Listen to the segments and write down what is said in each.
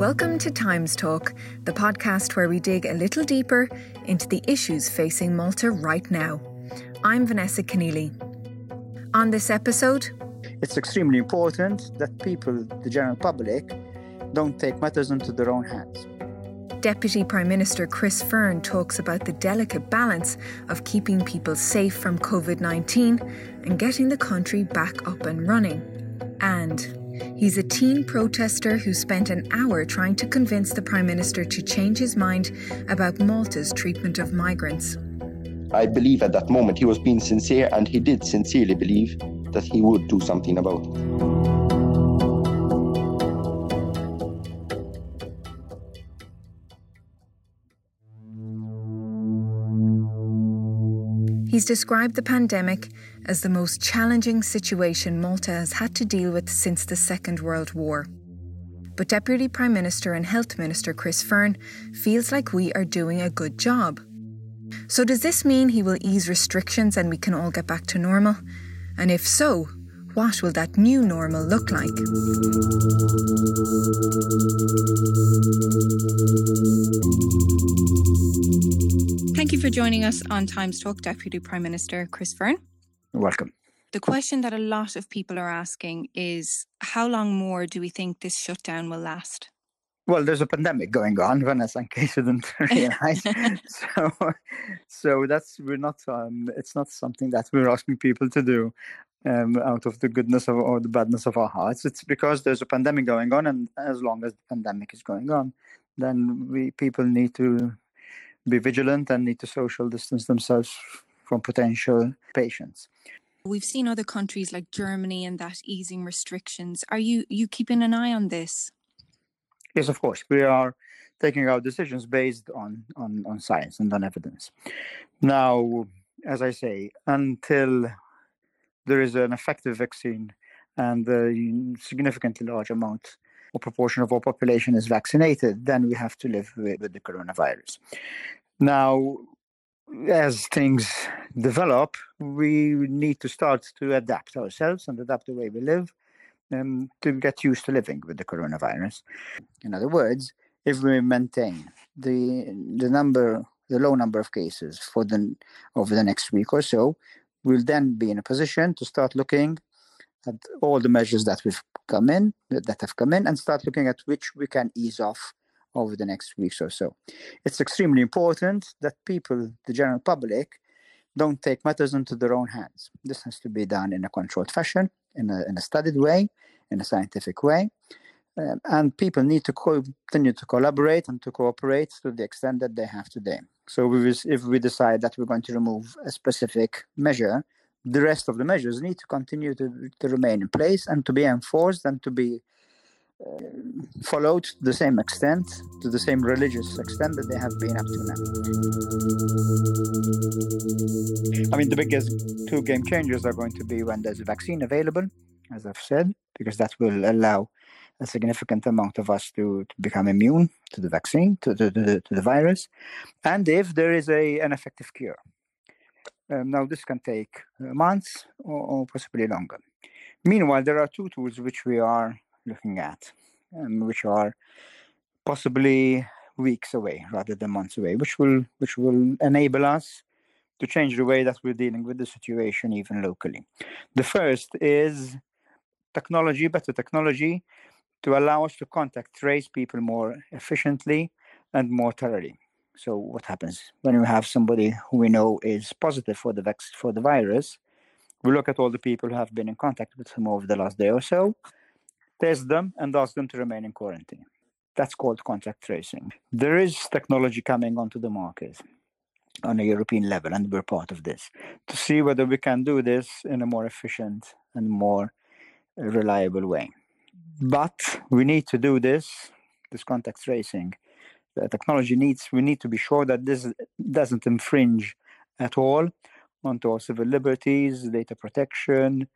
Welcome to Times Talk, the podcast where we dig a little deeper into the issues facing Malta right now. I'm Vanessa Keneally. On this episode, it's extremely important that people, the general public, don't take matters into their own hands. Deputy Prime Minister Chris Fearne talks about the delicate balance of keeping people safe from COVID 19 and getting the country back up and running. And He's a teen protester who spent an hour trying to convince the Prime Minister to change his mind about Malta's treatment of migrants. I believe at that moment he was being sincere and he did sincerely believe that he would do something about it. He's described the pandemic as the most challenging situation Malta has had to deal with since the Second World War. But Deputy Prime Minister and Health Minister Chris Fearne feels like we are doing a good job. So, does this mean he will ease restrictions and we can all get back to normal? And if so, what will that new normal look like? Thank you for joining us on Times Talk, Deputy Prime Minister Chris Fearne. Welcome. The question that a lot of people are asking is how long more do we think this shutdown will last? Well, there's a pandemic going on, Vanessa, in case you didn't realize. so, so that's we're not. Um, it's not something that we're asking people to do um, out of the goodness of, or the badness of our hearts. It's because there's a pandemic going on, and as long as the pandemic is going on, then we people need to be vigilant and need to social distance themselves from potential patients. We've seen other countries like Germany and that easing restrictions. Are you you keeping an eye on this? Yes, of course. We are taking our decisions based on on, on science and on evidence. Now, as I say, until there is an effective vaccine and a significantly large amount or proportion of our population is vaccinated, then we have to live with, with the coronavirus. Now, as things develop, we need to start to adapt ourselves and adapt the way we live um, to get used to living with the coronavirus. In other words, if we maintain the the number, the low number of cases for the over the next week or so, we'll then be in a position to start looking at all the measures that we've come in that have come in and start looking at which we can ease off over the next weeks or so. It's extremely important that people, the general public, don't take matters into their own hands. This has to be done in a controlled fashion, in a, in a studied way, in a scientific way. Um, and people need to continue to collaborate and to cooperate to the extent that they have today. So we, if we decide that we're going to remove a specific measure, the rest of the measures need to continue to, to remain in place and to be enforced and to be uh, followed to the same extent, to the same religious extent that they have been up to now. Mean, the biggest two game changers are going to be when there's a vaccine available, as I've said, because that will allow a significant amount of us to, to become immune to the vaccine, to, to, to, to the virus, and if there is a, an effective cure. Um, now, this can take uh, months or, or, possibly longer. Meanwhile, there are two tools which we are looking at, um, which are possibly weeks away rather than months away, which will which will enable us to change the way that we're dealing with the situation even locally. The first is technology, better technology, to allow us to contact trace people more efficiently and more thoroughly. So what happens when we have somebody who we know is positive for the vac- for the virus? We look at all the people who have been in contact with him over the last day or so, test them, and ask them to remain in quarantine. That's called contact tracing. There is technology coming onto the market on a European level, and we're part of this to see whether we can do this in a more efficient and more reliable way. But we need to do this, this contact tracing, the technology needs we need to be sure that this doesn't infringe at all onto our civil liberties, data protection,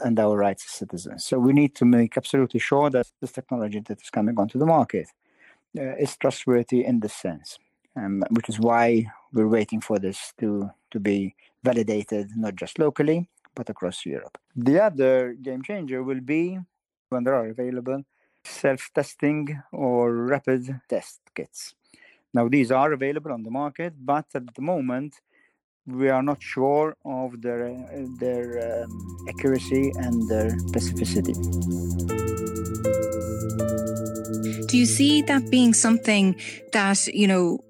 and our rights as citizens. So we need to make absolutely sure that this technology that is coming onto the market uh, is trustworthy in this sense, um, which is why we're waiting for this to to be validated not just locally but across Europe. The other game changer will be when there are available self-testing or rapid test kits. Now, these are available on the market, but at the moment, we are not sure of their their um, accuracy and their specificity. Do you see that being something that you know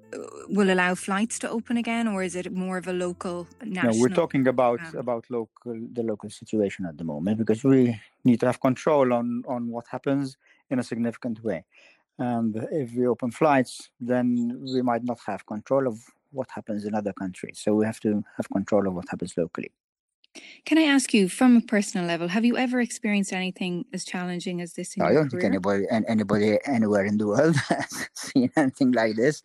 will allow flights to open again, or is it more of a local national? No, we're talking about about local the local situation at the moment because we need to have control on on what happens in a significant way. And if we open flights, then we might not have control of what happens in other countries. So we have to have control of what happens locally. Can I ask you, from a personal level, have you ever experienced anything as challenging as this? I don't career? think anybody anybody anywhere in the world has seen anything like this.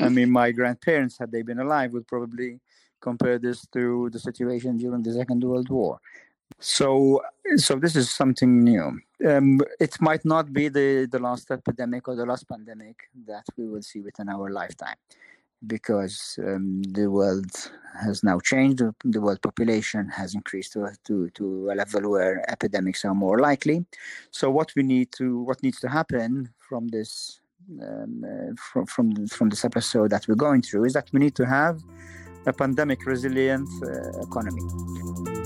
I mean, my grandparents, had they been alive, would probably compare this to the situation during the Second World War. So, so this is something new. Um, it might not be the, the last epidemic or the last pandemic that we will see within our lifetime, because um, the world has now changed. The world population has increased to, to to a level where epidemics are more likely. So, what we need to what needs to happen from this um, uh, from from from this episode that we're going through is that we need to have a pandemic resilient uh, economy.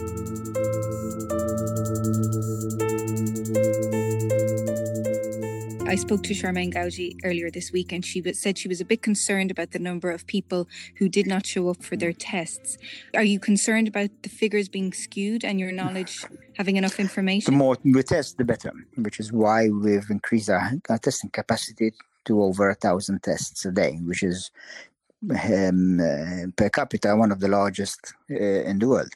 I spoke to Charmaine Gauci earlier this week, and she said she was a bit concerned about the number of people who did not show up for their tests. Are you concerned about the figures being skewed and your knowledge having enough information? The more we test, the better, which is why we've increased our, our testing capacity to over a thousand tests a day, which is um, uh, per capita one of the largest uh, in the world.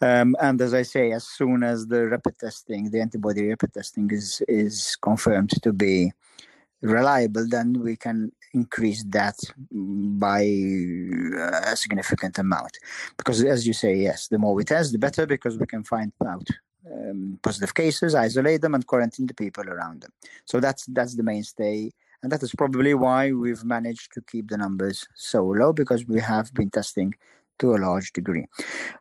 Um, and as I say, as soon as the rapid testing, the antibody rapid testing is is confirmed to be reliable, then we can increase that by a significant amount. Because as you say, yes, the more we test, the better, because we can find out um, positive cases, isolate them, and quarantine the people around them. So that's that's the mainstay. And that is probably why we've managed to keep the numbers so low because we have been testing to a large degree.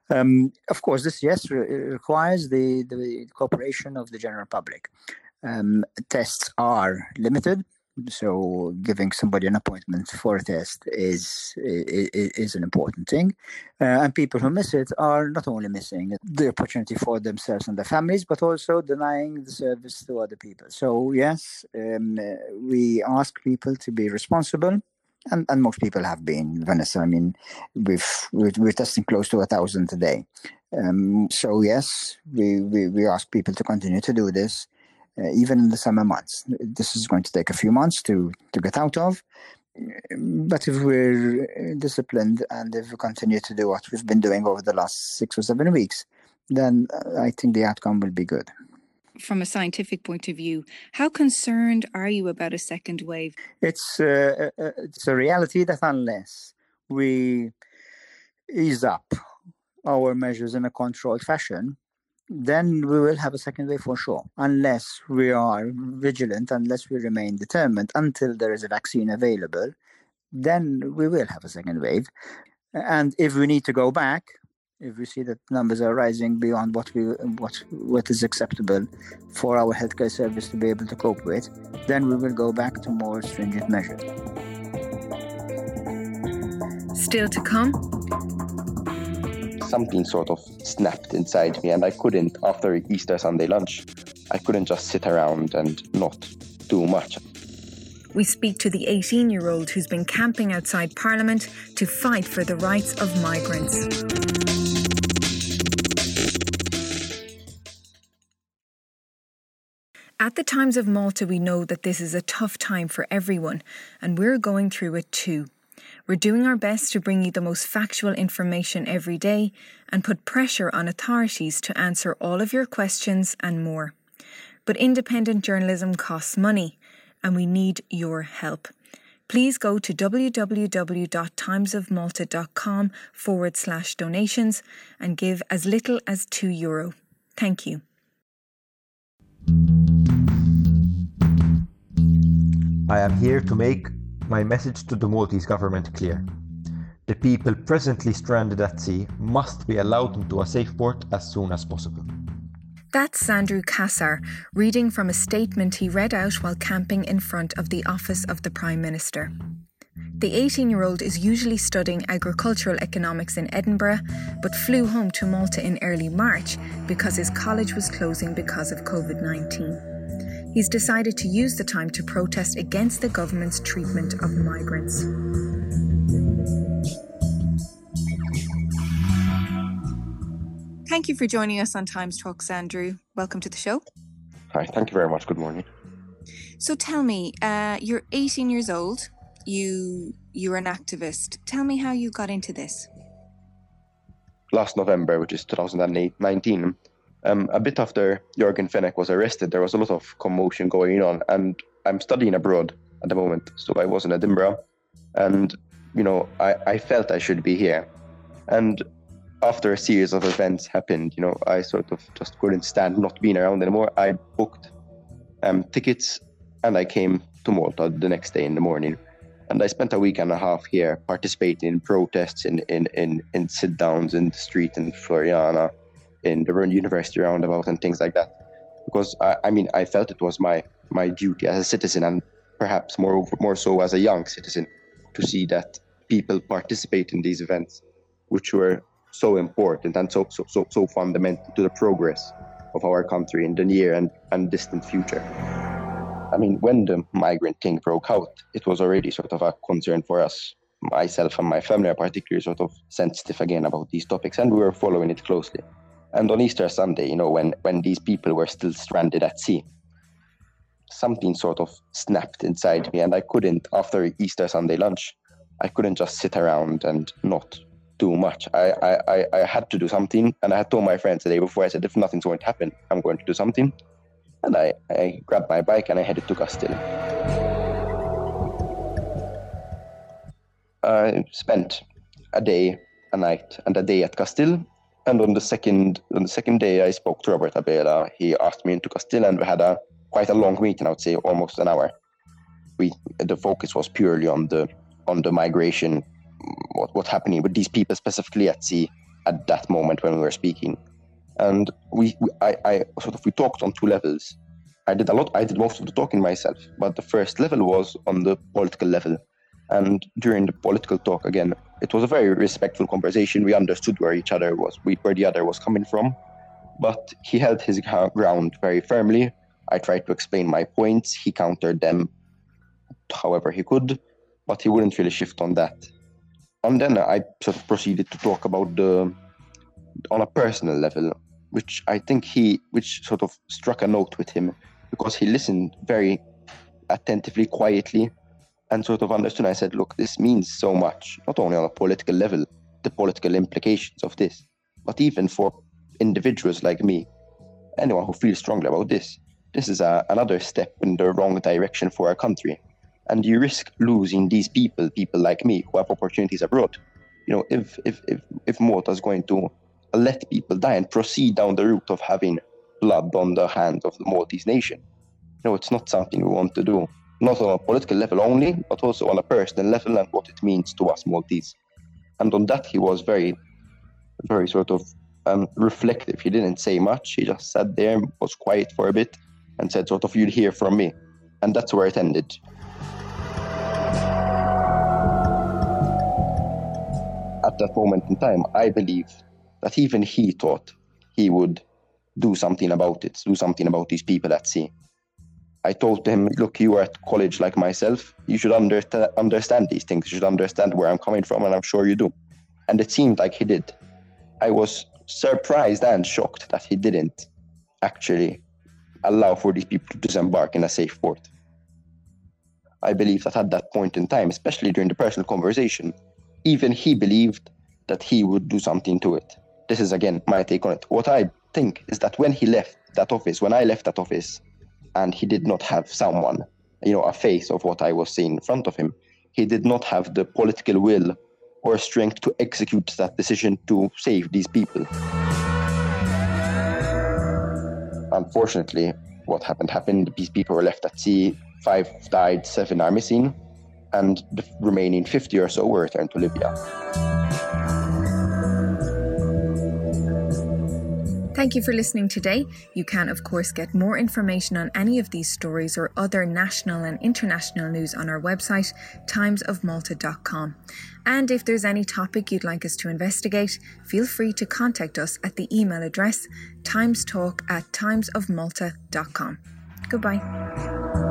Um, of course, this yes re- requires the, the cooperation of the general public. Um, tests are limited, so giving somebody an appointment for a test is is, is an important thing, uh, and people who miss it are not only missing the opportunity for themselves and their families, but also denying the service to other people. So yes, um, we ask people to be responsible and, and most people have been Vanessa. I mean, we've we're, we're testing close to a thousand a day. Um, so yes, we, we we ask people to continue to do this, uh, even in the summer months. This is going to take a few months to to get out of. But if we're disciplined and if we continue to do what we've been doing over the last six or seven weeks, then I think the outcome will be good from a scientific point of view, how concerned are you about a second wave? It's uh, uh, it's a reality that unless we ease up our measures in a controlled fashion, then we will have a second wave for sure. Unless we are vigilant, unless we remain determined until there is a vaccine available, then we will have a second wave. And if we need to go back, if we see that numbers are rising beyond what we what what is acceptable for our healthcare service to be able to cope with, then we will go back to more stringent measures. Still to come. Something sort of snapped inside me, and I couldn't, after Easter Sunday lunch, I couldn't just sit around and not do much. We speak to the 18 year old who's been camping outside Parliament to fight for the rights of migrants. At the Times of Malta, we know that this is a tough time for everyone, and we're going through it too. We're doing our best to bring you the most factual information every day and put pressure on authorities to answer all of your questions and more. But independent journalism costs money, and we need your help. Please go to www.timesofmalta.com forward slash donations and give as little as €2. Euro. Thank you. I am here to make my message to the Maltese government clear. The people presently stranded at sea must be allowed into a safe port as soon as possible. That's Sandru Cassar reading from a statement he read out while camping in front of the office of the Prime Minister. The 18 year old is usually studying agricultural economics in Edinburgh, but flew home to Malta in early March because his college was closing because of COVID 19. He's decided to use the time to protest against the government's treatment of migrants. Thank you for joining us on Times Talks, Andrew. Welcome to the show. Hi, thank you very much. Good morning. So tell me, uh, you're 18 years old. You you're an activist. Tell me how you got into this. Last November, which is 2019, um, a bit after Yorgen Fenech was arrested, there was a lot of commotion going on, and I'm studying abroad at the moment, so I was in Edinburgh, and you know, I, I felt I should be here, and after a series of events happened, you know, I sort of just couldn't stand not being around anymore. I booked um, tickets and I came to Malta the next day in the morning. And I spent a week and a half here participating in protests, in, in, in, in sit downs in the street in Floriana, in the university roundabout, and things like that. Because I, I mean, I felt it was my, my duty as a citizen, and perhaps more, more so as a young citizen, to see that people participate in these events, which were so important and so so so, so fundamental to the progress of our country in the near and, and distant future. I mean, when the migrant thing broke out, it was already sort of a concern for us. Myself and my family are particularly sort of sensitive again about these topics, and we were following it closely. And on Easter Sunday, you know, when, when these people were still stranded at sea, something sort of snapped inside me, and I couldn't, after Easter Sunday lunch, I couldn't just sit around and not do much. I, I, I had to do something, and I had told my friends the day before. I said, if nothing's going to happen, I'm going to do something. And I, I grabbed my bike and I headed to Castille. I spent a day, a night, and a day at Castille. And on the second on the second day, I spoke to Robert Abela. He asked me into Castille, and we had a quite a long meeting. I would say almost an hour. We the focus was purely on the on the migration what what's happening with these people specifically at sea at that moment when we were speaking. And we, we I, I sort of we talked on two levels. I did a lot. I did most of the talking myself, but the first level was on the political level. And during the political talk, again, it was a very respectful conversation. We understood where each other was, where the other was coming from. But he held his ground very firmly. I tried to explain my points. He countered them however he could, but he wouldn't really shift on that and then I sort of proceeded to talk about the on a personal level, which I think he, which sort of struck a note with him because he listened very attentively, quietly, and sort of understood. I said, "Look, this means so much, not only on a political level, the political implications of this, but even for individuals like me, anyone who feels strongly about this. This is a, another step in the wrong direction for our country." and you risk losing these people, people like me who have opportunities abroad. You know, if if if, if Malta is going to let people die and proceed down the route of having blood on the hands of the Maltese nation, you know, it's not something we want to do. Not on a political level only, but also on a personal level and what it means to us Maltese. And on that, he was very, very sort of um, reflective. He didn't say much. He just sat there, was quiet for a bit, and said, sort of, you'll hear from me. And that's where it ended. at that moment in time, I believe that even he thought he would do something about it, do something about these people at sea. I told him, look, you are at college like myself. You should under- understand these things. You should understand where I'm coming from, and I'm sure you do. And it seemed like he did. I was surprised and shocked that he didn't actually allow for these people to disembark in a safe port. I believe that at that point in time, especially during the personal conversation, even he believed that he would do something to it. This is again my take on it. What I think is that when he left that office, when I left that office, and he did not have someone, you know, a face of what I was seeing in front of him, he did not have the political will or strength to execute that decision to save these people. Unfortunately, what happened happened. These people were left at sea. Five died, seven are missing and the remaining 50 or so were returned to Libya. Thank you for listening today. You can, of course, get more information on any of these stories or other national and international news on our website, timesofmalta.com. And if there's any topic you'd like us to investigate, feel free to contact us at the email address timestalk at timesofmalta.com. Goodbye.